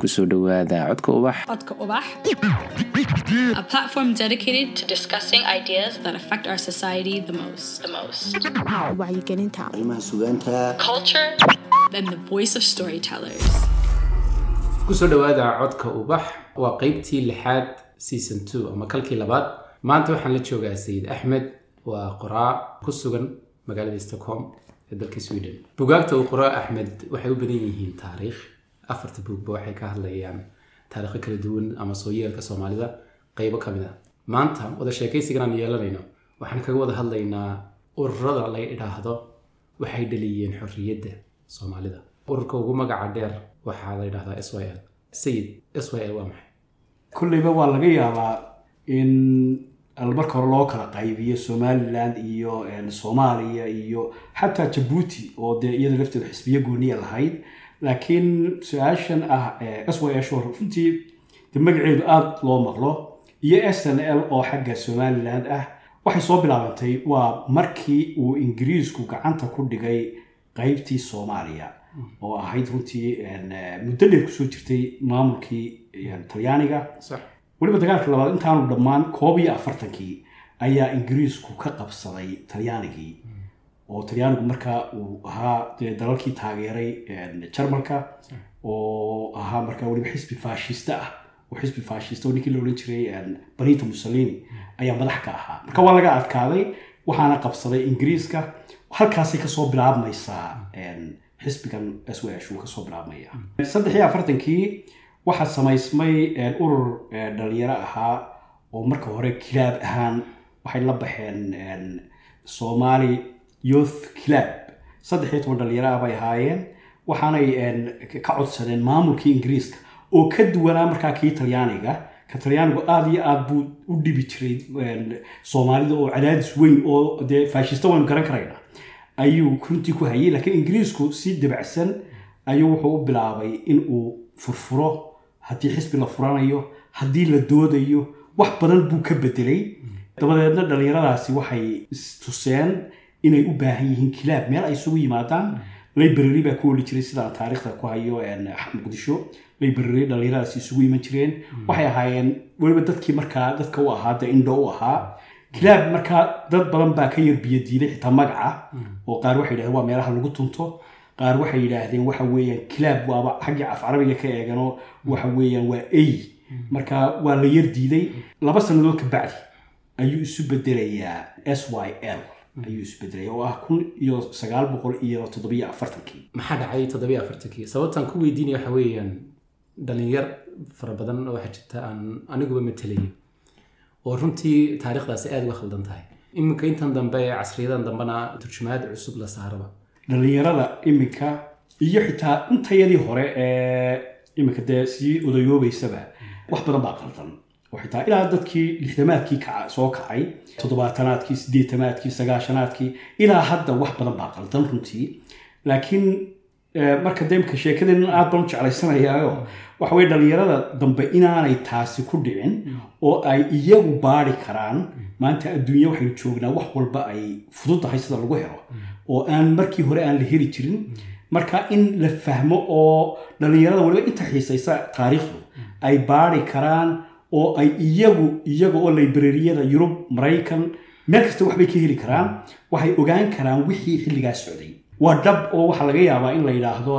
ku soo dhowaada codka ubax. Codka Ubax, a platform dedicated to discussing ideas that affect our society the most. The most. wacyigelinta. Arrimaha sugaanta. Culture. And the voice of storytellers. ku soo dhowaada codka ubax waa qeybtii lixaad season two ama kalkii labaad. Maanta waxaan la joogaa sayid axmed waa qoraa ku sugan magaalada stockholm ee dalka sweden. Bugaagta uu qoraa axmed waxay u badan yihiin taariikh afarta buugba waxay ka hadlayaan taariikho kala duwan ama sooyeelka soomaalida qeybo ka mid a maanta wada sheekaysigan aan yeelanayno waxaan kaga wada hadlaynaa ururada la idhaahdo waxay dhaliyeen xorriyadda soomaalida. Ururka ugu magaca dheer waxaa la yidhahdaa s y l. Sayid s y l waa maxay? Kolleyba waa laga yaabaa in marka hore loo kala qaybiyo somaliland iyo soomaaliya iyo xataa jabuuti oo dee iyada lafteedu xisbiyo gooniya lahayd laakiin su'aashan ah s y s runtii de magaceedu aada loo maqlo iyo s n l oo xagga somaliland ah waxay soo bilaabantay waa markii uu ingiriisku gacanta ku dhigay qeybtii soomaaliya oo ahayd runtii muddo dheer ku soo jirtay maamulkii talyaaniga. Weliba dagaalka labaad intaanu dhammaan koob iyo afartankii ayaa ingiriisku ka qabsaday talyaanigii oo talyaanigu markaa uu ahaa dee dalalkii taageeray jarmalka oo ahaa markaa weliba xisbi faashista ah oo xisbi faashista oo ninkii la odhan jiray benito mussolini ayaa madax ka ahaa. Marka waa laga adkaaday waxaana qabsaday ingiriiska halkaasay ka soo bilaabmaysaa xisbigan s w sh uu ka soo bilaabmaya. Saddex iyo afartankii waxaa samaysmay urur dhalinyaro ahaa oo marka hore kilaab ahaan waxay la baxeen somali youth club. Saddex iyo toban dhalinyaro ah bay ahaayeen waxaanay ka codsadeen maamulkii ingiriiska. Oo ka duwanaa markaa kii talyaaniga. Ka talyaanigu aada iyo aada buu u dhibi jiray soomaalida oo cadaadis weyn oo dee faashista waynu garan karayna. Ayuu runtii ku hayay laakiin ingiriisku si dabacsan ayuu wuxuu u bilaabay in uu furfuro. Haddii xisbi la furanayo haddii la doodayo wax badan buu ka bedelay dabadeedna dhallinyaradaasi waxay istuseen inay u baahan yihiin kilaab. Meel ay isugu yimaadaan library baa ku oli jiray sidaan taariikhda ku hayo muqdisho. Library dhallinyaradaasi isugu iman jireen. Waxay ahaayeen weliba dadkii markaa dadka u ahaa de indho u ahaa. Kilaab markaa dad badan baa ka yar biyo diiday xitaa magaca. Oo qaar waxay yidhahdeen waa meelaha lagu tunto. Qaar waxay yidhaahdeen waxa weeyaan kilaab waaba xaggii af carabiga ka eeganoo waxa weeyaan waa ey marka waa la yar diiday. Laba sannadood ka bacdi ayuu isu bedelayaa s y l ayuu isu bedelaya oo ah kun iyo sagaal boqol iyo toddobiyo afartankii. Maxaa dhacay toddobiyo afartankii? Sababtaan ku weydiinaya waxa weeyaan dhalinyar fara badan oo waxaa jirta aan aniguba matelayo oo runtii taariikhdaasi aada uga khaldan tahay. Iminka intan dambe ee casriyadan dambena turjumaad cusub la saaraba. Dhallinyarada iminka iyo xitaa intayadii hore ee iminka dee sii odayoobaysaba wax badan baa qaldan oo xitaa ilaa dadkii lixdamaadkii soo kacay toddobaatanaadkii siddeetamaadkii sagaashanaadkii ilaa hadda wax badan baa qaldan runtii laakiin marka de imika sheekadeen aad baan u jeclaysanayaayo waxa weye dambe inaanay taasi ku dhicin oo ay iyagu baari karaan maanta adduunya waxaynu joognaa wax walba ay fududahay sida lagu helo oo aan markii hore aan la heli jirin marka in la fahmo oo dhallinyarada waliba inta xiisaysa taariikhdu ay baari karaan oo ay iyagu iyaga oo librariyada yurub maraykan meel kasta waxbay ka heli karaan waxay ogaan karaan wixii xilligaas socday. Waa dhab oo waxaa laga yaabaa in la yidhaahdo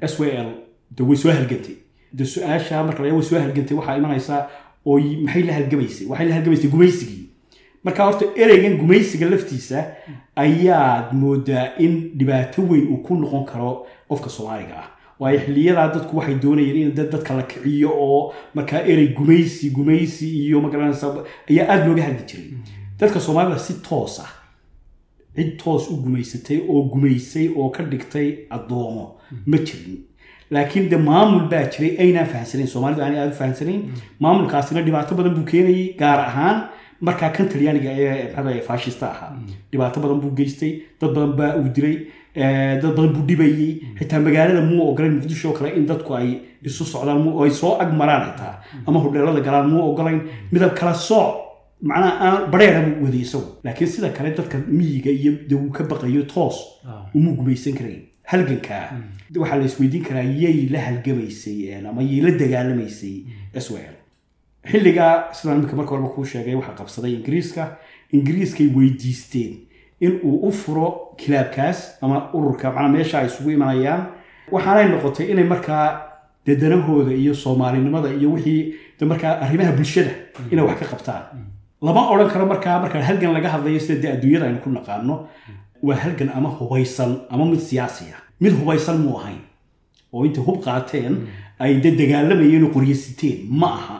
s w l de way soo halgantay. De su'aasha marka la way soo halgantay waxaa imanaysaa oo maxay la halgamaysay? Waxay la halgamaysay gumaysigii. Marka horta ereygan gumaysiga laftiisa ayaad moodaa in dhibaato weyn uu ku noqon karo qofka soomaaliga ah waayo xiliyadaa dadku waxay doonayeen in dadka la kiciyo oo markaa erey gumaysi gumaysi iyo magaranaysa ayaa aada looga hadli jiray. Dadka soomaalida si toos ah cid toos u gumaysatay oo gumaysay oo ka dhigtay addoomo ma jirin. Laakiin de maamul baa jiray aynaan fahamsanayn soomaalidu aanay aada u fahamsanayn maamulkaasina dhibaato badan buu keenayay gaar ahaan markaa kan talyaaniga ee maxaa faashista ahaa. Dhibaato badan buu geystay dad badan baa uu dilay dad badan buu dhibayey xitaa magaalada muu ogolayn muqdisho kale in dadku ay isu socdaan ay soo ag maraan xitaa ama hodheelada galaan muu ogolayn midab kala sooc macnaha aan bareera buu waday isagu laakiin sida kale dadka miyiga iyo de uu ka baqayo toos. Umuu gumaysan karayn halgankaa waxaa la isweydiin karaa yay la halgamaysay ama yay la dagaalamaysay swel xilligaa sidaan imika marka horeba kuu sheegay waxaa qabsaday ingiriiska. Ingiriiskay weydiisteen in uu u furo kilaabkaas ama ururka macnaa meesha ay isugu imanayaan waxaanay noqotay inay markaa dee iyo soomaalinimada iyo wixii de markaa arrimaha bulshada inay wax ka qabtaan. Lama odhan karo markaa markaa halgan laga hadlayo sida dee adduunyada aynu ku naqaano waa halgan ama hubaysan ama mid siyaasi ah. Mid hubaysan muu ahayn. Oo intay hub qaateen ay de dagaalamayeen oo qoryasiteen ma aha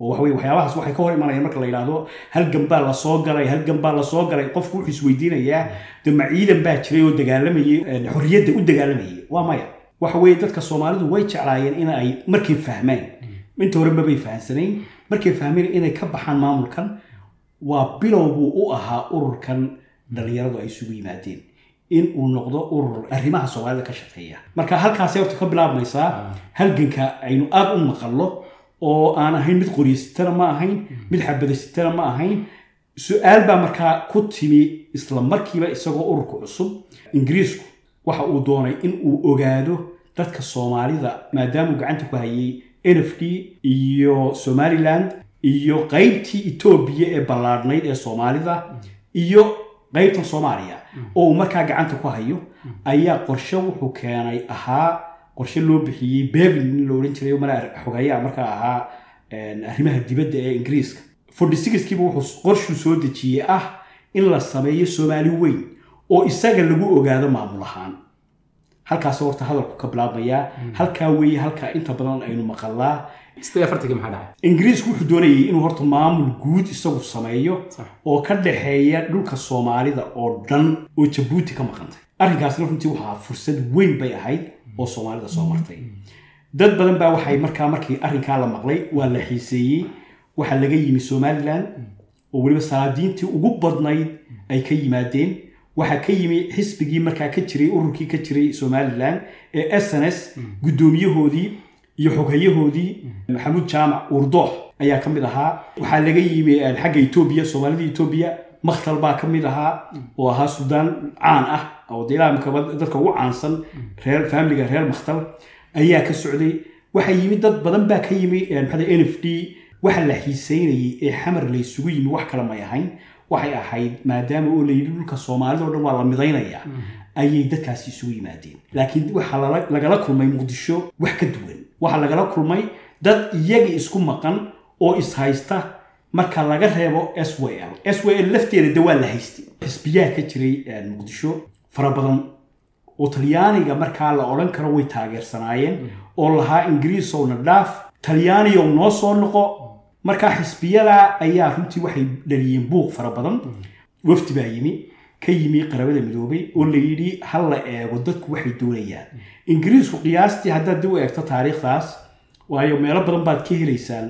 oo waxa weye waxyaabahaas waxay ka hor imanayaan marka la yidhaahdo halgan baa la soo galay halgan baa la soo galay qofku wuxuu isweydiinayaa de ma ciidan baa jiray oo dagaalamayay xorriyadda u dagaalamayay waa maya. Waxa weeye dadka soomaalidu way jeclaayeen in ay markay fahmeen. Inta hore mabay fahamsanayn markay fahmeen inay ka baxaan maamulkan waa bilow buu u ahaa ururkan dhalinyaradu ay isugu yimaadeen. In uu noqdo urur arrimaha soomaalida ka shaqeeya. Marka halkaasay horta ka bilaabmaysaa halganka aynu aada u maqallo oo aan ahayn mid qoryasitana ma ahayn mid xabadasitana ma ahayn. Su'aal baa markaa ku timi isla markiiba isagoo ururka cusub. Ingiriisku waxa uu doonay in uu ogaado dadka soomaalida maadaamuu gacanta ku hayay n f d iyo somaliland iyo qaybtii etoobiya ee ballaadhnayd ee soomaalida iyo qaybtan soomaaliya. Oo uu markaa gacanta ku hayo ayaa qorshe wuxuu keenay ahaa qorshe loo bixiyey bevin in la odhan jiray mala xogayaa markaa ahaa arrimaha dibadda ee ingiriiska. Forty sixkiiba wuxuu qorshuu soo dejiyey ah in la sameeyo soomaali weyn oo isaga lagu ogaado maamul ahaan. Halkaas horta hadalku ka bilaabmayaa halkaa weeye halkaa inta badan aynu maqalaa ingiriisku wuxuu doonayay inuu horta maamul guud isagu sameeyo oo ka dhaxeeya dhulka soomaalida oo dhan oo jabuuti ka maqantay arrinkaasna runtii waxaa fursad weyn bay ahayd oo soomaalida soo martay. Dad badan baa waxay markaa markii arrinkaa la maqlay waa la xiiseeyey waxaa laga yimi somalilan oo weliba salaadiintii ugu badnayd ay ka yimaadeen. Waxaa ka yimi xisbigii markaa ka jiray ururkii ka jiray somalilan ee s n s guddoomiyahoodii iyo xoghayahoodii maxamuud jaamac urdoox ayaa ka mid ahaa. Waxaa laga yimi xagga etoobiya soomaalida etoobiya makhtal baa ka mid ahaa oo ahaa suudaan caan ah oo dadka ugu caansan faamiliga reer makhtal ayaa ka socday. Waxaa yimi dad badan baa ka yimi maxaa n f d. Waxa la xiiseynayay ee xamar la isugu yimi wax kale may ahayn. Waxay ahayd maadaama oo layidhi dhulka soomaalida o dhan waa la midaynaya ayay dadkaasi isugu yimaadeen. Laakiin waxaa lagala kulmay muqdisho wax ka duwan. Waxaa lagala kulmay dad iyaga isku maqan oo ishaysta marka laga reebo s w l. S w l lafteeda de waa la haystay. Xisbiyaha ka jiray muqdisho. Fara badan oo talyaaniga markaa la odhan karo way taageersanaayeen oo lahaa ingiriisowna dhaaf. Talyaaniyow noo soo noqo. Markaa xisbiyada ayaa runtii waxay dhaliyeen buuq fara badan. Wafdi baa yimi ka yimi qarabada midoobay oo la yidhi ha la eego dadku waxay doonayaan. Ingiriisku qiyaastii haddaad dib u eegto taariikhdaas waayo meelo badan baad ka helaysaan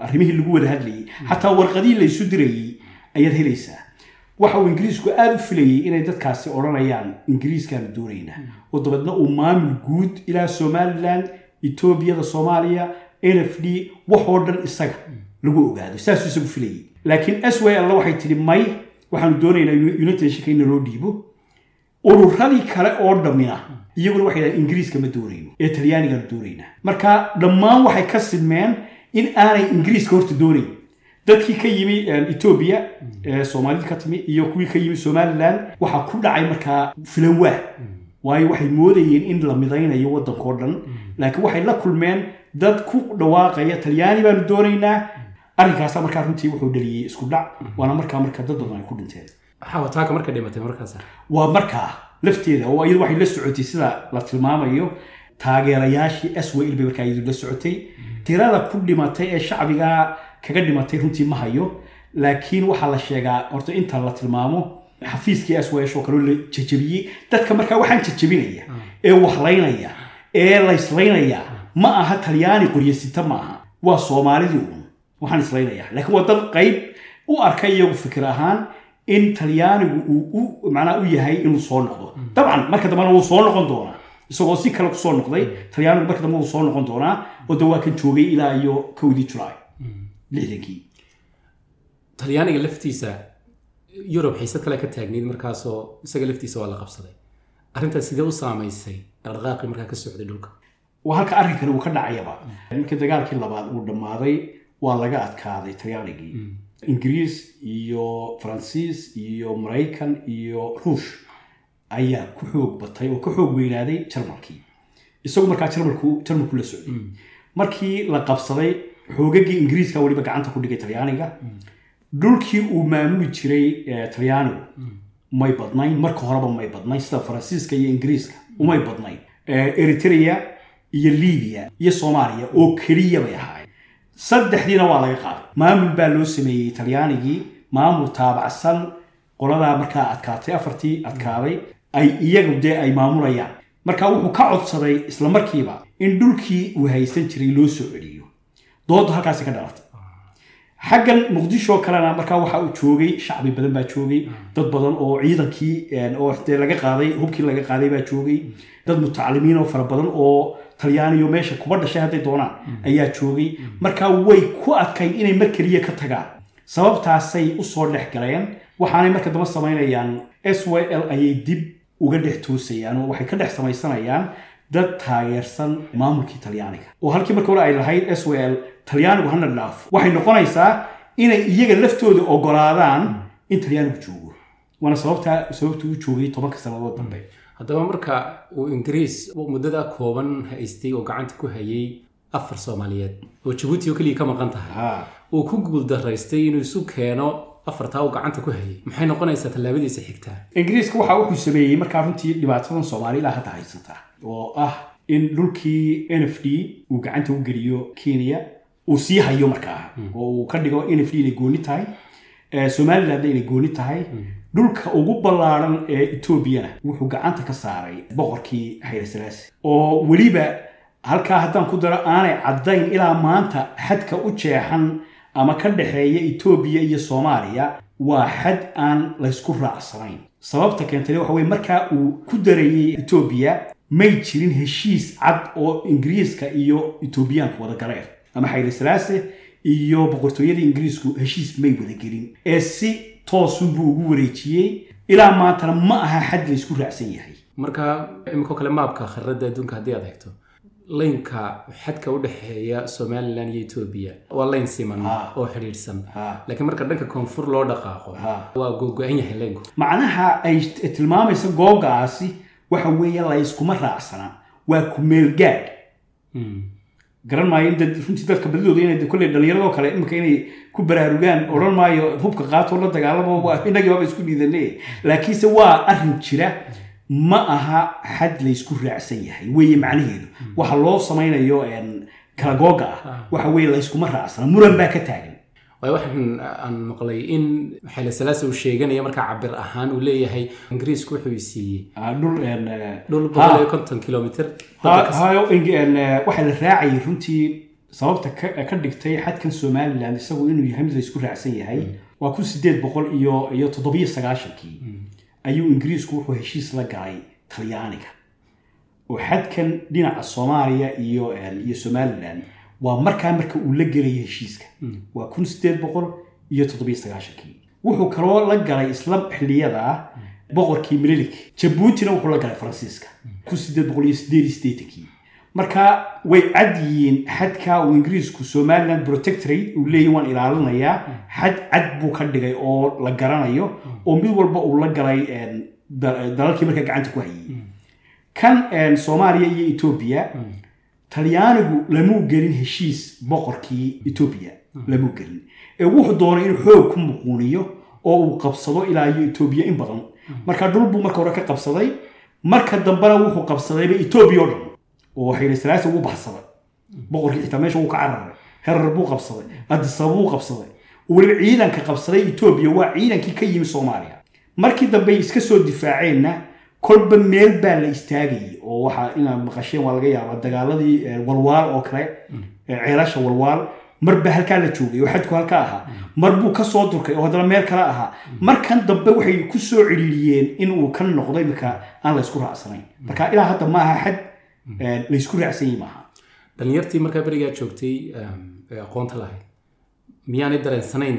arrimihii lagu wada hadlayay. Xataa warqadihii la isu dirayay ayaad helaysaa. Waxa uu ingiriisku aada u filayay inay dadkaasi odhanayaan ingiriiskaanu doonaynaa. Oo dabeedna uu maamul guud ilaa somalilan etoobiyada soomaaliya n f d waxoo dhan isaga lagu ogaado. Saasuu isagu filayay. Laakiin s w alla waxay tidhi may waxaanu doonaynaa united in naloo dhiibo. Ururadii kale oo dhammina iyaguna waxay dhahan ingiriiska ma doonayno ee talyaanigaanu doonaynaa marka dhammaan waxay ka sidmeen in aanay ingiriiska horta doonayn. Dadkii ka yimi etoobiya ee soomaalida ka timi iyo kuwii ka yimi somalilan waxaa ku dhacay markaa filanwaa waayo waxay moodayeen in la midaynayo waddankao dhan. Laakiin waxay la kulmeen dad ku dhawaaqaya talyaani baanu doonaynaa. Arrinkaasa markaa runtii wuxuu dhaliyey isku dhac waana markaa marka dad badan ay ku dhinteen. Xawataaka marka dhimatay markaas waa markaa lafteeda oo iyadu waxay la socotay sida la tilmaamayo taageerayaashii s w l bay markaa iyadu la socotay. Tirada ku dhimatay ee shacbiga kaga dhimatay runtii ma hayo laakiin waxaa la sheegaa horta inta la tilmaamo xafiiskii s w oo kaloo la jajabiyey dadka markaa waxaan jajabinaya ee waxlaynaya ee layslaynaya ma aha talyaani qoryasita ma aha. Waa soomaalidii uun waxaan islaynayaa laakiin waa dad qayb u arkay iyagu fikir ahaan in talyaanigu uu u macnaa u yahay inuu soo noqdo. Dabcan marka dambena wuu soo noqon doonaa. Isagoo si kale ku soo noqday talyaanigu marka dambe wuu soo noqon doonaa oo de waa kan joogay ilaa iyo kowdii julaay. Lixdankii talyaaniga laftiisa yurub xiisad kale ka taagnayd markaasoo isaga laftiisa waa la qabsaday. Arrintaas sidee u saamaysay dhaqdhaqaaqii markaa ka socday dhulka? Waa halka arrinkani uu ka dhacayaba. Markii dagaalkii labaad uu dhammaaday waa laga adkaaday talyaanigii ingiriis iyo faransiis iyo maraykan iyo ruush ayaa ku xoog batay oo ka xoog weynaaday jarmalkii. Isagu markaa jarmalku jarmalku la socday. Markii la qabsaday xoogagii ingiriiska weliba gacanta ku dhigay talyaaniga. Dhulkii uu maamuli jiray talyaanigu may badnayn marka horeba may badnayn sida faransiiska iyo ingiriiska umay badnayn. Eritrea iyo libiya iyo soomaaliya oo keliya bay ahaayeen saddexdiina waa laga qaaday. Maamul baa loo sameeyey talyaanigii maamul taabacsan qoladaa markaa adkaatay afartii adkaaday ay iyagu dee ay maamulayaan. Marka wuxuu ka codsaday isla markiiba in dhulkii uu haysan jiray loo soo celiyo. Doodu halkaasi ka dhalatay. Xaggan muqdisho kalena markaa waxa uu joogay shacbi badan baa joogay. Dad badan oo ciidankii oo dee laga qaaday hubkii laga qaaday baa joogay. Dad mutacalimiin oo fara badan oo talyaaniyo meesha kuba dhashay hadday doonaan ayaa joogay. Markaa way ku adkayn inay mar keliya ka tagaan. Sababtaasay u soo dhex galeen. Waxaanay marka damba samaynayaan s y l ayay dib uga dhex toosayaan. Oo waxay ka dhex samaysanayaan dad taageersan maamulkii talyaaniga. Oo halkii marka hore ay lahayd s w l talyaanigu hana dhaafo waxay noqonaysaa inay iyaga laftooda ogolaadaan in talyaanigu joogo. Waana sababta sababta uu joogay tobanka sannadood dambe haddaba marka uu ingiriis muddadaa kooban haystay oo gacanta ku hayay afar soomaaliyeed oo jabuuti oo keliya ka maqan tahay uu ku guuldaraystay inuu isu keeno afartaa uu gacanta ku hayay. Maxay noqonaysaa tallaabadiisa xigtaa ingiriiska waxa wuxuu sameeyey markaa runtii dhibaatadan soomaali ilaa hadda haysata oo ah in dhulkii n f d uu gacanta u geliyo kenya uu sii hayo markaa oo uu ka dhigo n f d inay gooni tahay somaliland inay gooni tahay dhulka ugu ballaaran ee etoobiyana wuxuu gacanta ka saaray boqorkii xayre salaasi oo weliba halkaa haddaan ku daro aanay caddayn ilaa maanta xadka u jeexan ama ka dhexeeya etoobiya iyo soomaaliya waa xad aan laysku raacsanayn. Sababta keentay waxa weye markaa uu ku dareeyey etoobiya may jirin heshiis cad oo ingiriiska iyo etoobiyaanku wada galeen ama xayre salaase iyo boqortooyadii ingiriisku heshiis may wada gelin. Ee si toosunbuu ugu wareejiyey ilaa maantana ma aha xad laysku raacsan yahay. Marka iminkoo kale maabka kharadda adduunka haddii aad eegto. Laynka xadka u dhexeeya somalilan iyo etoobiya waa layn siman oo xidhiidhsan. Laakiin marka dhanka koonfur loo dhaqaaqo waa gogo-an yahay laynku. Macnaha ay tilmaamaysa googaasi waxa weeye layskuma raacsana waa ku meelgaadh garan maayo in runtii dadka badidooda inay kolley dhallinyaradoo kale imika inay ku baraarugaan odhan maayo hubka qaatoo la dagaalamo inagii baaba isku dhiidane laakiinse waa arrin jira. Ma aha xad laysku raacsan yahay weeye macnaheedu. Waxa loo samaynayo kala googa ah. Waxa weye layskuma raacsana muran baa ka taagan waay waxaan aan maqlay in salaasa uu sheeganaya markaa cabir ahaan uu leeyahay ingiriisku wuxuu siiyey. Dhul dhul boqol iyo konton kilomitr hayo waxaa la raacayay runtii sababta ka dhigtay xadkan somaliland isagu inuu yahay mid laysku raacsan yahay. Waa kun sideed boqol iyo iyo toddobiyo sagaashankii ayuu ingiriisku wuxuu heshiis la galay talyaaniga. Oo xadkan dhinaca soomaaliya iyo iyo somaliland waa markaa marka uu la gelaya heshiiska. Waa kun sideed boqol iyo toddobiyo sagaashankii wuxuu kaloo la galay isla xilliyada boqorkii melilik jabuutina wuxuu la galay faransiiska. Kun sideed boqol iyo sideed iyo siddeetankii marka way cad yihiin xadka uu ingiriisku somaliland protectorate uu leeyahy waan ilaalinayaa xad cad buu ka dhigay oo la garanayo. Oo mid walba uu la galay dalalkii markaa gacanta ku hayay. Kan soomaaliya iyo etoobiya talyaanigu lamuu gelin heshiis boqorkii etoobiya lamuu gelin. Ee wuxuu doonay inuu xoog ku muquuniyo oo uu qabsado ilaa iyo etoobiya in badan. Marka dhul buu marka hore ka qabsaday. Marka dambena wuxuu qabsadayba etoobiya oo dhan oo xayre salaasa wuu baxsaday. Boqorkii xitaa meesha wuu ka cararay. Herar buu qabsaday. Adisaba buu qabsaday. Weliba ciidanka qabsaday etoobiya waa ciidankii ka yimi soomaaliya. Markii dambe iska soo difaaceenna kolba meel baa la istaagayay oo waxaa inaad maqasheen waa laga yaabaa dagaaladii walwaal oo kale ceelasha walwaal. Marba halkaa la joogay oo xadku halka ahaa. Mar buu ka soo durkay oo haddana meel kale ahaa. Markan dambe waxay ku soo ciriiriyeen in uu ka noqdo iminka aan laysku raacsanayn. Marka ilaa hadda maaha xad laysku raacsan yahi maaha dhalinyartii markaa berigaa joogtay ee aqoonta lahayd. Miyaanay dareensanayn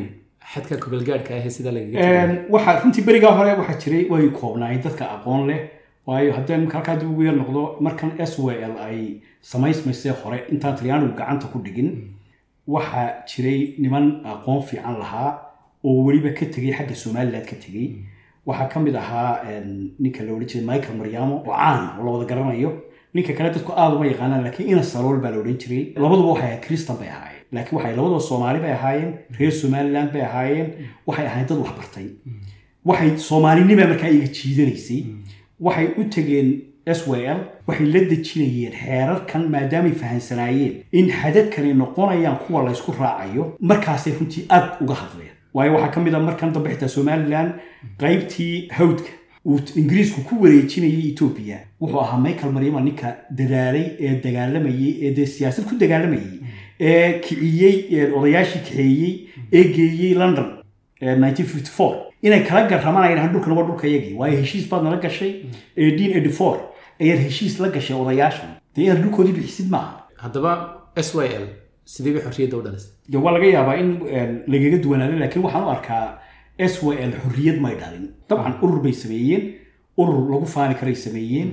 xadka kubalgaadhka ahee sida lagaga waxaa runtii berigaa hore waxaa jiray way koobnaayeen dadka aqoon leh. Waayo haddii marka halkaa dib ugu yar noqdo markan s w l ay samaysmaysee hore intaan talyaanigu gacanta ku dhigin waxaa jiray niman aqoon fiican lahaa oo weliba ka tegey xagga somaliland ka tegey waxaa ka mid ahaa ninka la odhan jiray michael maryamo oo caana oo la wada garanayo. Ninka kale dadku aada uma yaqaanaan laakiin ina salool baa la odhan jiray. Labaduba waxay ahayd kristan bay ahaayeen laakiin waxay labaduba soomaali bay ahaayeen reer somaliland bay ahaayeen waxay ahayd dad wax bartay waxay soomaalinima markaa iga jiidanaysay waxay u tegeen s w l waxay la dejinayeen xeerarkan maadaamay fahansanaayeen in xadadkani noqonayaan kuwa laysku raacayo markaasay runtii aad uga hadleen waayo waxaa ka mid a markan dambe xitaa somalilan qaybtii hawdka uu ingiriisku ku wareejinayay etoobiya wuxuu ahaa michael maryama ninka dadaalay ee dagaalamayey ee dee siyaasad ku dagaalamayey ee kiciyey odayaashii kaxeeyey ee geeyey london inay kala garamanayaan dhulkan waa dhulka yagii waayo heshiis baad nala gashay ayaad heshiis la gashay odayaashan dee inaad dhulkoodii bixisid maaha haddaba s y l sidee bay xorriyadda u dhalisay de waa laga yaabaa in lagaga duwanaado laakiin waxaan u arkaa s y l xorriyad may dhalin. Dabcan urur bay sameeyeen urur lagu faani karay sameeyeen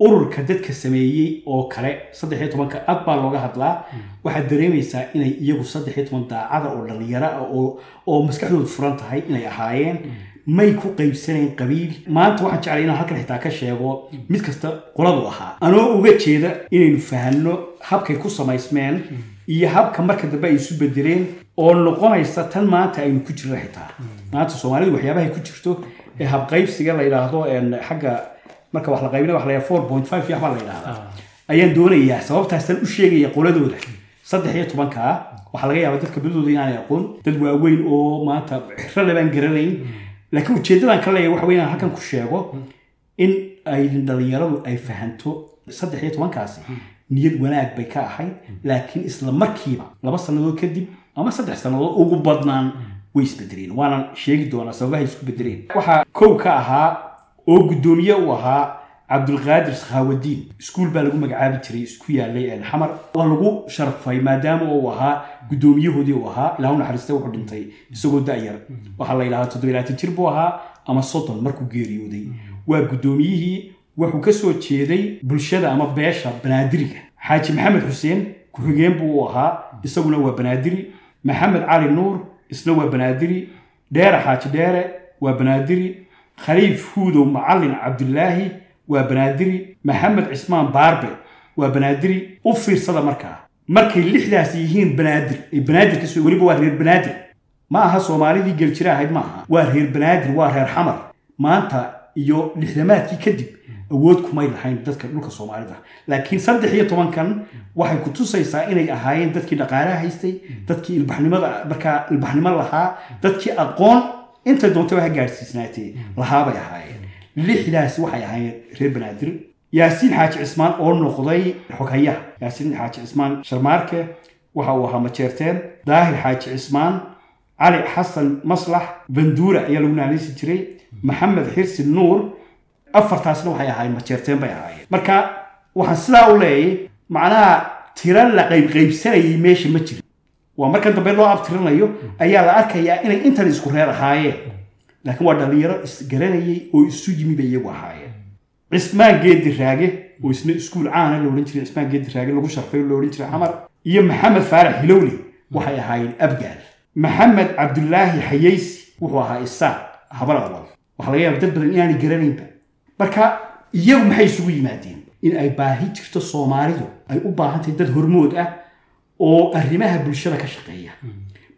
ururka dadka sameeyey oo kale saddex iyo tobanka ad baa looga hadlaa. Waxaad dareemaysaa inay iyagu saddex iyo toban daacada oo dhallinyaro ah oo oo maskaxdoodu furan tahay inay ahaayeen. May ku qaybsanayn qabiil. Maanta waxaan jeclay inaan halkan xitaa ka sheego mid kasta qoladu ahaa. Anoo uga jeeda inaynu fahanno habkay ku samaysmeen iyo habka marka dambe ay isu bedeleen oo noqonaysa tan maanta aynu ku jirno xitaa. Maanta soomaalidu waxyaabahay ku jirto ee habqaybsiga la yidhaahdo xagga marka wax la qaybina wax la four point five iyo waxbaa la yidhahdaa. Ayaan doonayaa sababtaasaan u sheegaya qoladooda saddex iyo tobankaa waxaa laga yaabaa dadka badidooda inaanay aqoon dad waaweyn oo maanta xirale baan garanayn. Laakiin ujeeddadan ka leeyahay waxa wey inaan halkan ku sheego in ay dhalinyaradu ay fahanto saddex iyo tobankaasi. Niyad wanaag bay ka ahayd laakiin isla markiiba laba sannadood kadib ama saddex sannadood ugu badnaan way isbedeleen waana sheegi doonaa sababahay isku bedeleen waxaa kow ka ahaa oo guddoomiye u ahaa cabdulqaadir sakhawadiin. Iskuul baa lagu magacaabi jiray isku yaalay xamar. Waa lagu sharfay maadaama uu ahaa guddoomiyahoodii uu ahaa ilaa naxariista wuxuu dhintay isagoo da'yar. Waxaa la yidhahdaa toddobilaatan jir buu ahaa ama soddon markuu geeriyooday. Waa guddoomiyihii wuxuu ka soo jeeday bulshada ama beesha banaadiriga xaaji maxamed xuseen ku-xigeen buu u ahaa isaguna waa banaadiri. Maxamed cali nuur isna waa banaadiri. Dheere xaaji dheere waa banaadiri khaliif huudow macalin cabdulaahi waa banaadiri maxamed cismaan baarbe waa banaadiri u fiirsada markaa markay lixdaas yihiin banaadir ay banaadir ka soo weliba waa reer banaadir. Ma aha soomaalidii geljira ahayd ma aha. Waa reer banaadir waa reer xamar. Maanta iyo lixdamaadkii kadib awood kumay lahayn dadka dhulka soomaalida. Laakiin saddex iyo tobankan waxay ku tusaysaa inay ahaayeen dadkii dhaqaalaha haystay dadkii ilbaxnimada markaa ilbaxnimo lahaa dadkii aqoon intay doontaba ha gaadhsiisnaatee lahaabay ahaayeen. Lixdaas waxay ahaayeen reer banaadir. Yaasiin xaaji cismaan oo noqday xoghayaha. Yaasiin xaaji cismaan sharmaarke waxa uu ahaa majeerteen daahir xaaji cismaan cali xasan maslax banduura ayaa lagu naanaysi jiray. Maxamed xirsi nuur afartaasna waxay ahaayeen majeerteen bay ahaayeen. Marka waxaan sidaa u leeyay macnaha tira la qaybqaybsanayay meesha ma jirin waa markan dambe loo abtirinayo ayaa la arkayaa inay intan isku reer ahaayeen laakiin waa dhalinyaro isgaranayay oo isu yimi bay iyagu ahaayeen cismaan geedi raage oo isna iskuul caana la odhan jiray cismaan geedi raage lagu sharfay la odhan jiray xamar iyo maxamed faarax hilowle waxay ahaayeen abgaal. Maxamed cabdulaahi xayaysi wuxuu ahaa isaaq habar awal. Waxaa laga yaaba dad badan inaanay garanaynba. Marka iyagu maxay isugu yimaadeen? In ay baahi jirto soomaalidu ay u baahan tahay dad hormood ah oo arrimaha bulshada ka shaqeeya.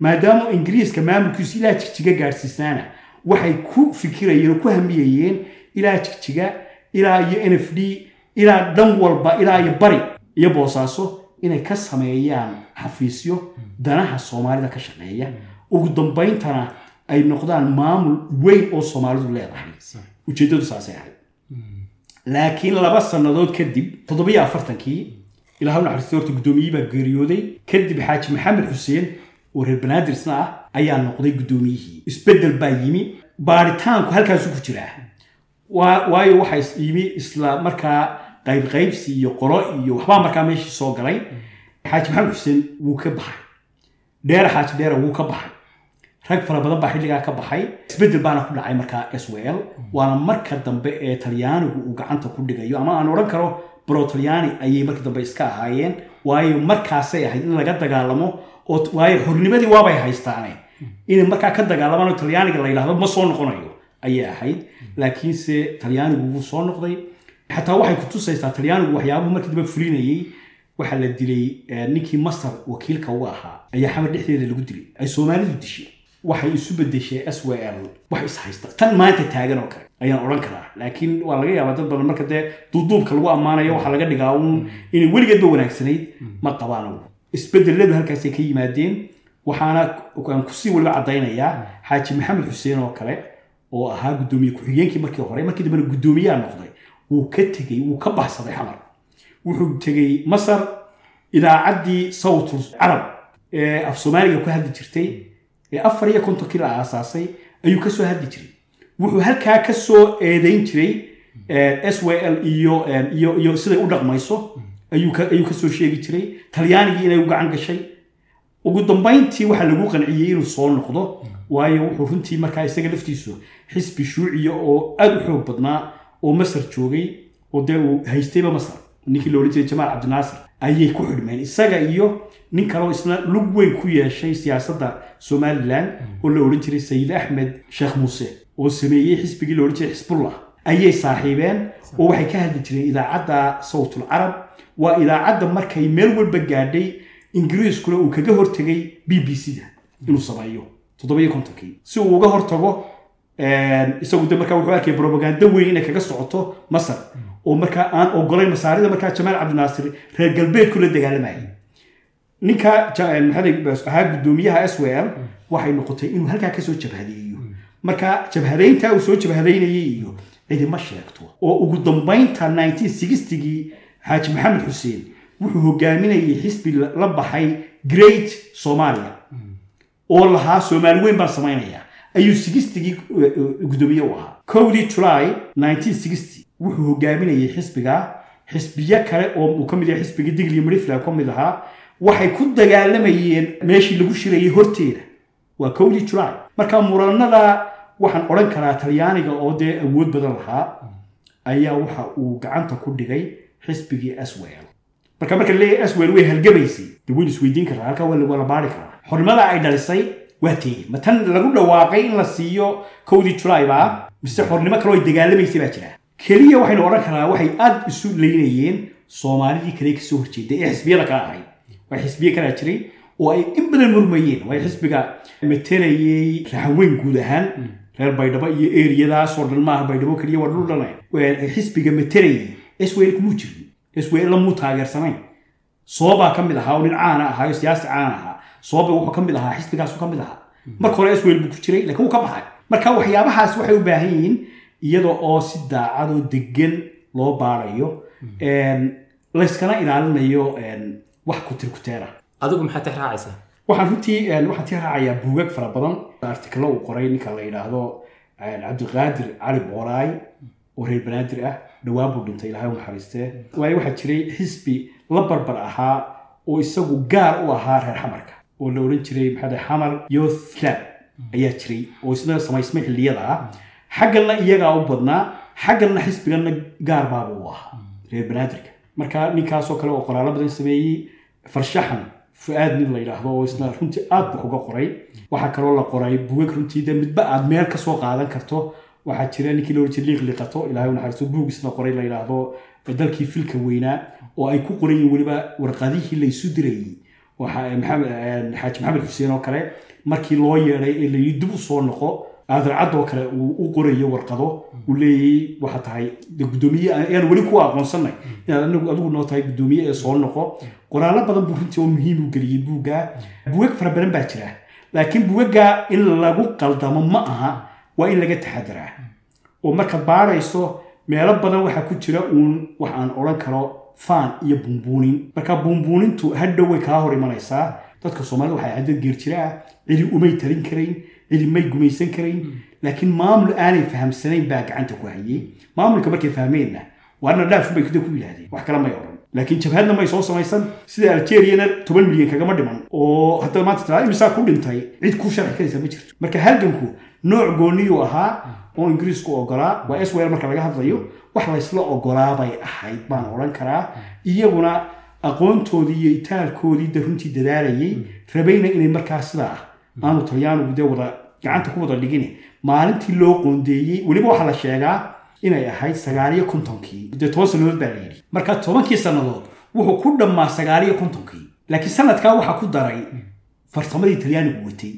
Maadaama ingiriiska maamulkiisu ilaa jigjiga gaadhsiisnaana waxay ku fikirayeen oo ku hamiyayeen ilaa jigjiga ilaa iyo n f d ilaa dhan walba ilaa iyo bari iyo boosaaso inay ka sameeyaan xafiisyo danaha soomaalida ka shaqeeya. Ugu dambayntana ay noqdaan maamul weyn oo soomaalidu leedahay. Ujeeddadu saasay ahayd. Laakiin laba sannadood kadib toddobiyo afartankii ilaah u naxariistay horta baa geeriyooday kadib xaaji maxamed xuseen oo reer banaadir ah ayaa noqday guddoomiyihii isbeddel baa yimi baaritaanku halkaasu ku jiraa waayo waxaa yimi isla markaa qaybqaybsi iyo qolo iyo waxbaa markaa meeshii soo galay. Xaaji maxamed xuseen wuu ka baxay. Dheere xaaji dheere wuu ka baxay. Rag fara badan baa xilligaa ka baxay. Isbeddel baana ku dhacay markaa s w l waana marka dambe ee talyaanigu uu gacanta ku dhigayo ama aan odhan karo bro talyaani ayay markii dambe iska ahaayeen waayo markaasay ahayd in laga dagaalamo oo waayo xornimadii waabay haystaane. Inay markaa ka dagaalamaan oo talyaaniga la yidhahdo ma soo noqonayo ayay ahayd. Laakiinse talyaanigu wuu soo noqday. Xataa waxay ku tusaysaa talyaanigu waxyaabuhu markii dambe fulinayey waxaa la dilay ninkii masar wakiilka uga ahaa ayaa xamar dhexdeeda lagu dilay. Ay soomaalidu dishay waxay isu bedeshay s w l wax is haysta. Tan maanta taagan oo kale ayaan odhan karaa. Laakiin waa laga yaabaa dad badan marka dee duuduubka lagu ammaanayo waxaa laga dhigaa uun inay weligeedba wanaagsanayd ma qabaan isbedeladu halkaasay ka yimaadeen waxaana aan ku sii weliba caddaynayaa xaaji maxamed xuseen oo kale oo ahaa guddoomiye ku-xigeenkii markii hore. Markii dambena guddoomiyaha noqday wuu ka tegey wuu ka baxsaday xamar wuxuu tegey masar idaacaddii sawtul carab ee af soomaaliga ku hadli jirtay ee afar iyo kontonkii la aasaasay ayuu ka soo hadli jiray. Wuxuu halkaa ka soo eedeyn jiray s w l iyo iyo siday u dhaqmayso ayuu ka soo sheegi jiray. Talyaanigii inay u gacan gashay. Ugu dambayntii waxaa lagu qanciyey inuu soo noqdo waayo wuxuu runtii markaa isaga laftiisu xisbi shuuciya oo aada u xoog badnaa oo masar joogay oo dee uu haystayba masar. Ninkii la jiray jamaal cabdinaasir ayay ku xidhmeen. Isaga iyo nin kaleo isna lug weyn ku yeeshay siyaasadda somalilan oo la odhan jiray sayid axmed sheekh muuse oo sameeyey xisbigii la odhan jiray xisbullah ayay saaxiibeen oo waxay ka hadli jireen idaacadda sawtul carab waa idaacadda markay meel walba gaadhay ingiriiskuna uu kaga hortegay b b c da inuu sameeyo toddobiyo kontonkii. Si uu uga hortago isagu de markaa wuxuu arkaya brobaganda weyn inay kaga socoto masar. Oo markaa aan ogolayn masaarida markaa jamaal cabdinaasir reer galbeedku la dagaalamayay ninka maxaa ahaa guddoomiyaha s w l waxay noqotay inuu halkaa ka soo jabhadeeyo marka jabhadeynta uu soo jabhadeynayay iyo cidima sheegto. Oo ugu dambaynta gii xaaji maxamed xuseen wuxuu hogaaminayay xisbi la baxay great somalia. Oo lahaa soomaali weyn baan samaynaya ayuu sigistigii guddoomiye u ahaa. Kowdii july wuxuu hogaaminayay xisbiga. Xisbiyo kale oo uu ka mid yahay xisbigii digli marifla ka mid ahaa waxay ku dagaalamayeen meeshii lagu shirayay horteeda. Waa kowdii july. Marka muranada waxaan odhan karaa talyaaniga oo dee awood badan lahaa ayaa waxa uu gacanta ku dhigay xisbigii aswel. Marka marka leeyahay aswel way halgamaysay. De waynu isweydiin karaa halkaa waa la baari karaa. Xornimada ay dhalisay waa teeye ma lagu dhawaaqay in la siiyo kowdii july baa mise xornimo kaloo ay dagaalamaysay baa jira keliya waxaynu odhan karaa waxay aada isu leynayeen soomaalidii kale ka soo horjeeday ee xisbiyada kale ahayd waa xisbiye kalaa jiray oo ay in badan murmayeen waayo xisbiga matelayay raxanweyn guud ahaan reer baydhabo iyo eriyadaasoo dhan maaha baydhabo keliya waa dhul dhan xisbiga matelayay swel kumuu jirin swel lamuu taageersanayn soobaa ka mid ahaa oo nin caana ahaayo siyaasi caana ahaa sooba wuxuu ka mid ahaa xisbigaasu ka mid ahaa marka hore swel buu ku jiray lakiin wuu ka baxay marka waxyaabahaas waxay u baahan yihiin iyada oo si daacadoo degan loo baarayo layskana ilaalinayo wax kutirkuteera adigu maxaad tix raacaysaa waxaan runtii waxaan tii raacayaa buugag fara badan artikalo uu qoray ninka la yidhaahdo cabdiqaadir cali boolaay oo reer banaadir ah dhowaan buu dhintay ilahay u naxariistee waayo waxaa jiray xisbi la barbar ahaa oo isagu gaar u ahaa reer xamarka oo la odhan jiray maxaa xamar youth club ayaa jiray oo isna samaysmay xilliyada. Ah xagganna iyagaa u badnaa xagganna xisbiganna gaar baaba u ahaa reer banaadirka. Marka ninkaasoo kale oo qoraallo badan sameeyey farshaxan fu-aad nin la yidhaahdo oo isna runtii aad buu uga qoray. Waxaa kaloo la qoray buugag runtii de midba aad meel ka soo qaadan karto. Waxaa jira ninkii la ohan jiray liiq liqato ilahay u naxariisto buug isna qoray la yidhaahdo dalkii filka weynaa oo ay ku qoran yihiin weliba warqadihii laysu dirayey xaaji maxamed xuseen oo kale markii loo yeeday ee layii dib u soo noqo aadarcadoo kale uu u qorayo warqado uu leeyay waxa tahay gudoomiye ayaan weli ku aqoonsanay inaad anigu adigu noo tahay gudoomiye ee soo noqo. Qoraallo badan buu runtii oo muhiim u geliyey buugga. Buugag fara badan baa jira. Laakiin buugagga in lagu qaldamo ma aha waa in laga taxadiraa oo markaad baarayso meelo badan waxaa ku jira uun wax aan odhan karo faan iyo buunbuunin marka buunbuunintu hadhow way kaa hor imanaysaa dadka soomaalida waxay ahayd dad geerjira ah cidi umay talin karayn cidi may gumaysan karayn. Laakiin maamul aanay fahamsanayn baa gacanta ku hayay. Maamulka markay fahmeenna waarna dhaaf bay kuda ku yidhahdeen wax kale may odhan laakiin jabhadna may soo samaysan sida algeriana toban milyan kagama dhiman oo hadda maanta tiraa imisaa ku dhintay cid ku sharci karaysa ma jirto marka halganku nooc gooniyuu ahaa oo ingiriisku ogolaa waa swel marka laga hadlayo wax laysla ogolaabay ahayd baan odhan karaa iyaguna aqoontoodii iyo itaalkoodii de runtii dadaalayay rabayna inay markaa sidaa ah. Aanu talyaanigu dee wada gacanta ku wada dhigin maalintii loo qoondeeyey weliba waxaa la sheegaa inay ahayd sagaaliyo kontonkii dee toban sannadood baa la yidhi. Marka tobankii sannadood wuxuu ku dhammaa sagaaliyo kontonkii. Laakiin sanadkaa waxaa ku daray farsamadii talyaanigu watay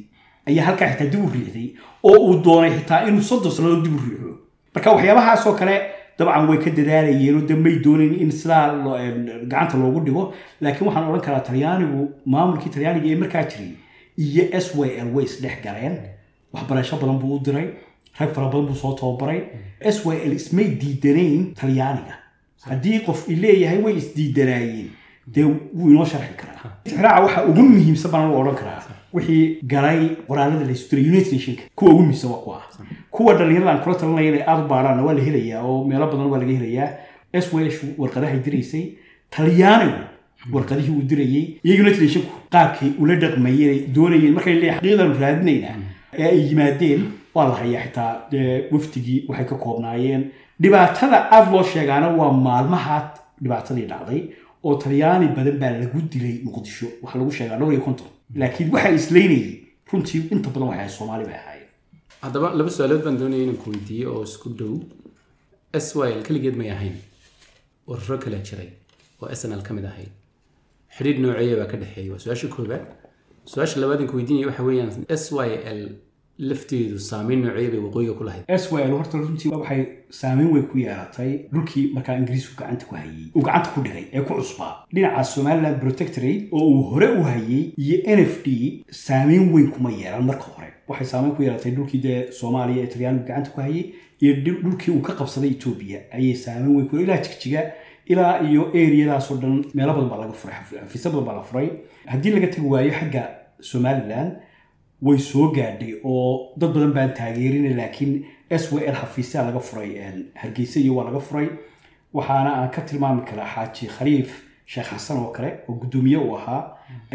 ayaa halkaa xitaa dib u riixday oo uu doonay xitaa inuu soddon sannadood dib u riixo. Marka waxyaabahaasoo kale dabcan way ka dadaalayeen oo de may doonayn in sidaa gacanta loogu dhigo. Laakiin waxaan odhan karaa talyaanigu maamulkii talyaaniga ee markaa jiray iyo s y l way isdhex galeen. Waxbarasho badan buu u diray rag fara badan buu soo tababaray. S l ismay diidanayn talyaaniga. Haddii qof leeyahay way isdiidanaayeen dee wuu inoo sharxi karaa. Tixraaca waxa ugu muhiimsan baan odhan karaa. Wixii galay qoraalada la isu diray united nationka kuwa ugu muhiimsan waa kuwa. Kuwa dhallinyarada aan kula talinaya inay aada u waa la helayaa oo meelo badan waa laga helayaa. S warqadahay diraysay. Talyaanigu warqadihii uu dirayey iyo united nationku qaabkay ula dhaqmayeen doonayeen markay leeyahay xaqiiqdan raadinaynaa ee ay yimaadeen waa la hayaa xitaa wafdigii waxay ka koobnaayeen. Dhibaatada aada loo sheegaana waa maalmaha dhibaatadii dhacday oo talyaani badan baa lagu dilay muqdisho. Waxaa lagu sheegaa dhowr iyo konton. Laakiin waxay islaynayeen runtii inta badan waxay soomaali bay ahaayeen. Haddaba laba su'aalood baan doonaya inaan ku weydiiyo oo isku dhow. S y l keligeed may ahayn. Ururo kale jiray. Oo s n l ka mid ahayd. Xidhiidh nooceeya baa ka dhexeeya. Waa su'aasha koobaad su'aasha labaad ku weydiinaya waxa weeyaan s y l lafteedu saameyn nooceeya bay waqooyiga ku lahayd. S y l horta runtii waxay saameyn weyn ku yeelatay dhulkii markaa ingiriisku gacanta ku hayey uu gacanta ku dhigay ee ku cusbaa dhinaca somaliland protectorate oo uu hore u hayey iyo n f d saameyn weyn kuma yeelan marka hore. Waxay saameyn ku yeelatay dhulkii dee soomaaliya ee talyaanigu gacanta ku hayey iyo dhulkii uu ka qabsaday etoobiya ayay saameyn weyn ku ilaa jigjiga ilaa iyo eriyadaasoo dhan meelo badan baa laga furay xafiisyo badan baa la furay. Haddii laga tagi waayo xagga somaliland way soo gaadhay oo dad badan baan taageerina laakiin s w l xafiisyaa laga furay hargeysa iyo waa laga furay. Waxaana aan ka tilmaami karaa xaaji khaliif sheekh xasan oo kale oo guddoomiye uu ahaa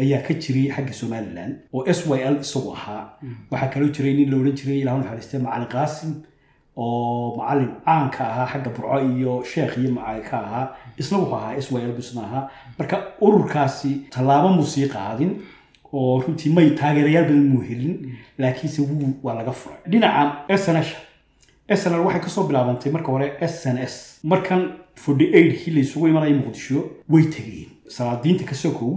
ayaa ka jiray xagga somaliland oo s y l isagu ahaa. Waxaa kaloo jiray nin la odhan jiray ilah naxariiste macalin qaasim oo macalin caanka ahaa xagga burco iyo sheekh iyo ka ahaa. Isna wuxuu ahaa s y l busna ahaa. Marka ururkaasi tallaabo muu sii qaadin oo runtii may taageerayaal badan muu helin laakiinse wuu waa laga furay. Dhinaca sns snl waxay ka soo bilaabantay marka hore s n s. Markan eightkii la isugu imanaya muqdisho way tegeen. Salaadiinta ka sokow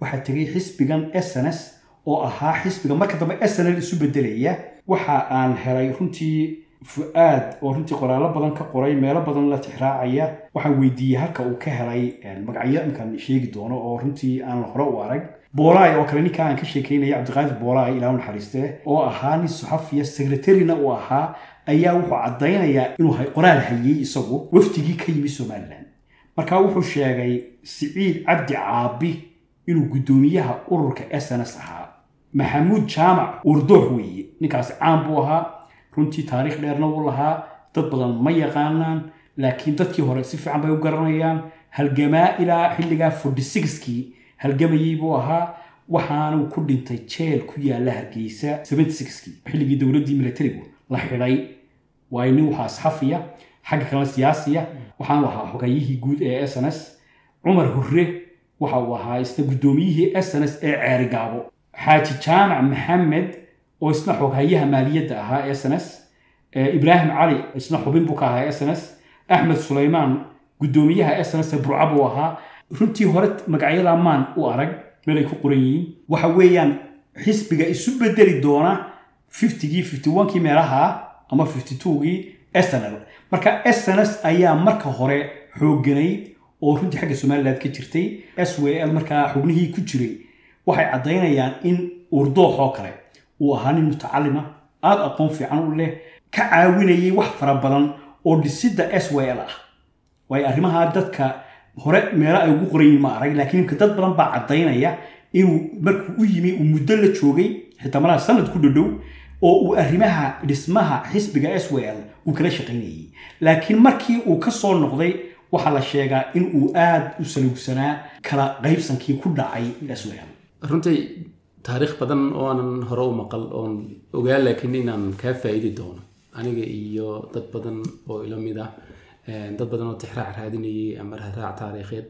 waxaa tegay xisbigan s n s oo ahaa xisbiga marka dambe s n l isu bedelaya waxa aan helay runtii fu-aad oo runtii qoraallo badan ka qoray meelo badan la tixraacaya waxaan weydiiyey halka uu ka helay magacyo imkaan sheegi doono oo runtii aan hore u arag boolaay oo kale ninka aan ka sheekeynaya cabdiqaadir boolaay ilaa naxariiste oo ahaa nin saxafiya secretarina uu ahaa ayaa wuxuu caddaynayaa inuu qoraal hayey isagu wafdigii ka yimi somalilan marka wuxuu sheegay siciid cabdi caabi inuu guddoomiyaha ururka s n s ahaa. Maxamuud jaamac wardoox weeye ninkaasi caan buu ahaa. Runtii taariikh dheerna wuu lahaa. Dad badan ma yaqaanaan laakiin dadkii hore si fiican bay u garanayaan. Halgamaa ilaa xilligaa forty sixkii halgamayey buu ahaa waxaanuu ku dhintay jeel ku yaalla hargeysa xilligii dowladdii militarigu la xidhay. Waayo nin waxaa asxafiya xagga kalena siyaasiya. Waxaanu ahaa xogayihii guud ee s n s. Cumar hurre waxa uu ahaa isna guddoomiyihii s n s ee ceerigaabo. Xaaji jaamac maxamed oo isna xoghayaha maaliyadda ahaa s n s. Ibraahim cali isna xubin buu ka ahaa s n s. Axmed sulaymaan guddoomiyaha s n s burca buu ahaa runtii hore magacyada maan u arag meel ay ku qoran yihiin waxa weeyaan xisbiga isu bedeli doona fiftygii fifty onekii meelaha ama fifty twogii snl marka sns ayaa marka hore xoogganayd oo runtii xagga somaliland ka jirtay s w l markaa xubnihii ku jiray. Waxay caddaynayaan in urdoox oo kale uu ahaa nin mutacalima aada aqoon fiican u leh ka caawinayay wax fara badan oo dhisidda s w l ah. Waayo arrimaha dadka hore meelo ay ugu qoran yihiin ma arag laakiin imka dad badan baa caddaynaya inuu markuu u yimi uu muddo la joogay xitaa malaha sanad ku dhodhow oo uu arrimaha dhismaha xisbiga s w l uu kala shaqaynayay. Laakiin markii uu ka soo noqday waxaa la sheegaa in uu aada u saluugsanaa kala qaybsankii ku dhacay swm runtii taariikh badan oo aanan hore u maqal oon ogaa laakiin inaan kaa faa'iidi doono aniga iyo dad badan oo ila mid ah dad badan oo tixraac raadinayay ama raaraac taariikheed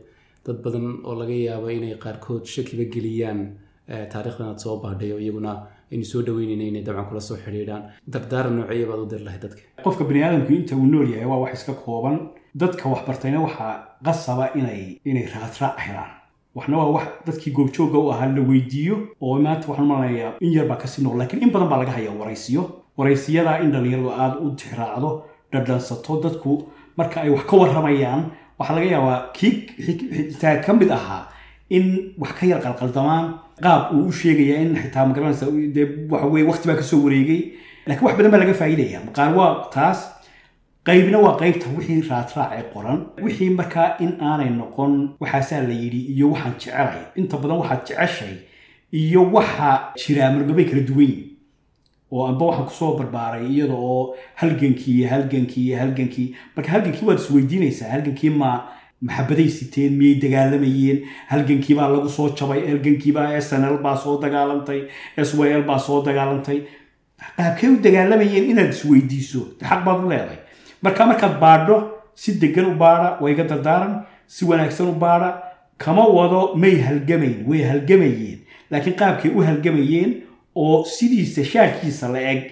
dad badan oo laga yaabo inay qaarkood shakiba geliyaan taarikhdan aad soo baadhayo iyaguna aynu soo dhaweynayna inay dabcan kula soo xidhiidhaan. Dardaaran noocyo baad u dir lahay dadka. Qofka bani aadamku inta uu nool yahay waa wax iska kooban. Dadka waxbartayna waxaa qasaba inay inay raadraac helaan. Waxna waa wax dadkii goobjoogga u ahaa la weydiiyo oo maanta waxaan malanayaa in yar baa ka sii nool lakiin in badan baa laga hayaa waraysiyo. Waraysiyadaa in dhalinyaradu aada u tixraacdo dhadhansato dadku marka ay wax ka warramayaan waxaa laga yaabaa kii xitaa ka mid ahaa in wax ka yar qalqaldamaan qaab uu u sheegaya in xitaa magaranaysa dee waxa weye waqti baa ka soo wareegay. Laakiin wax badan baa laga faa'iidaya qaar waa taas qaybna waa qaybta wixii raadraac ee qoran. Wixii markaa in aanay noqon waxaasaa la yidhi iyo waxaan jecelay inta badan waxaad jeceshay iyo waxa jiraa marmabay kala duwan. yihiin oo amba waxaan ku soo barbaaray iyada oo halgankii halgankii halgankii. Marka halgankii waad isweydiinaysaa halgankii ma maxabaday siteen miyay dagaalamayeen halgankii baa lagu soo jabay halgankiibaa s n l baa soo dagaalantay s y l baa soo dagaalantay qaabkay u dagaalamayeen inaad isweydiiso xaq baad u leedahay. Marka markaad baadho si degan u baadha waa iga dardaaran si wanaagsan u baadha kama wado may halgamayn way halgamayeen. Laakiin qaabkay u halgamayeen oo sidiisa shaarkiisa la eg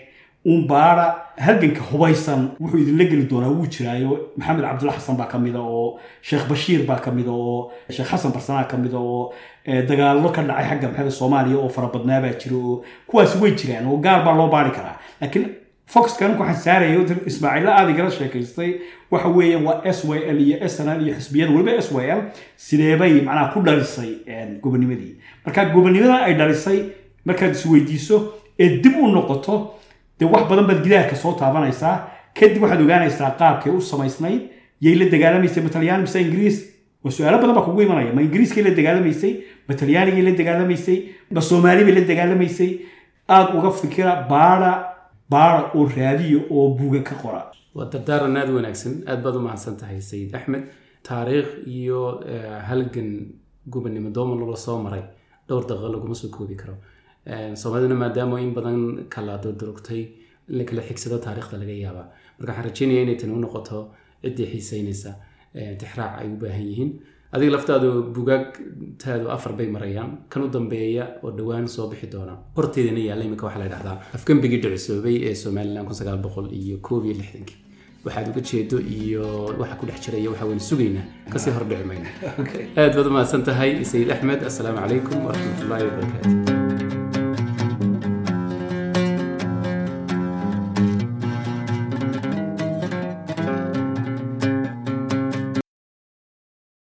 uun baadha halganka hubaysan wuxuu idinla geli doonaa wuu jiraayo. Maxamed cabdulla xasan baa ka mida oo sheekh bashiir baa ka mida oo sheekh xasan barsanaa ka mida oo dagaallo ka dhacay xagga maxamed soomaaliya oo farabadnaa baa jira oo kuwaasi way jiraan oo gaar baa loo baari karaa. Laakiin foxka ninku waxaan saaraya ismaaciilla aada igala sheekaystay waxa weeye waa s y l iyo s n l iyo xisbiyada weliba s y l sideebay macnaha ku dhalisay gobonimadii marka gobonimada ay dhalisay markaad isweydiiso ee dib u noqoto dee wax badan baad gidaarka soo taabanaysaa. Kadib waxaad ogaanaysaa qaabkay u samaysnayd. Yay la dagaalamaysay ma mise ingiriis? Waa su'aalo badan baa kugu imanaya. Ma ingiriiskay la dagaalamaysay? Ma talyaanigay la dagaalamaysay? Ma soomaali bay la dagaalamaysay? Aada uga fikira baada baada oo raadiya oo buuga ka qora. Waa dardaaran aada wanaagsan. Aad baad u mahadsan tahay sayid axmed. Taariikh iyo halgan gubannimo dooma loola soo maray. Dhowr daqiiqo laguma soo koobi karo soomaaliduna maadaama in badan kala durdurugtay in la kala xigsado taariikhda laga yaabaa. Marka waxaan rajeynaya inay tani u noqoto ciddii xiiseynaysa tixraac ay u baahan yihiin. Adiga laftaadu bugaagtaadu afar bay marayaan. Kan u dambeeya oo dhowaan soo bixi doona. Horteedana yaalla imika waxaa la dhahdaa afgembigii dhicisoobay ee somalilan kun sagaal boqol iyo koob iyo lixdankii. Waxaad uga jeedo iyo waxa ku dhex jiraya waxa waynu sugaynaa ka sii hordhici mayna. Aad baad u mahadsan tahay sayid axmed. Assalaamu calaykum waraxmatullaahi wabarakaatu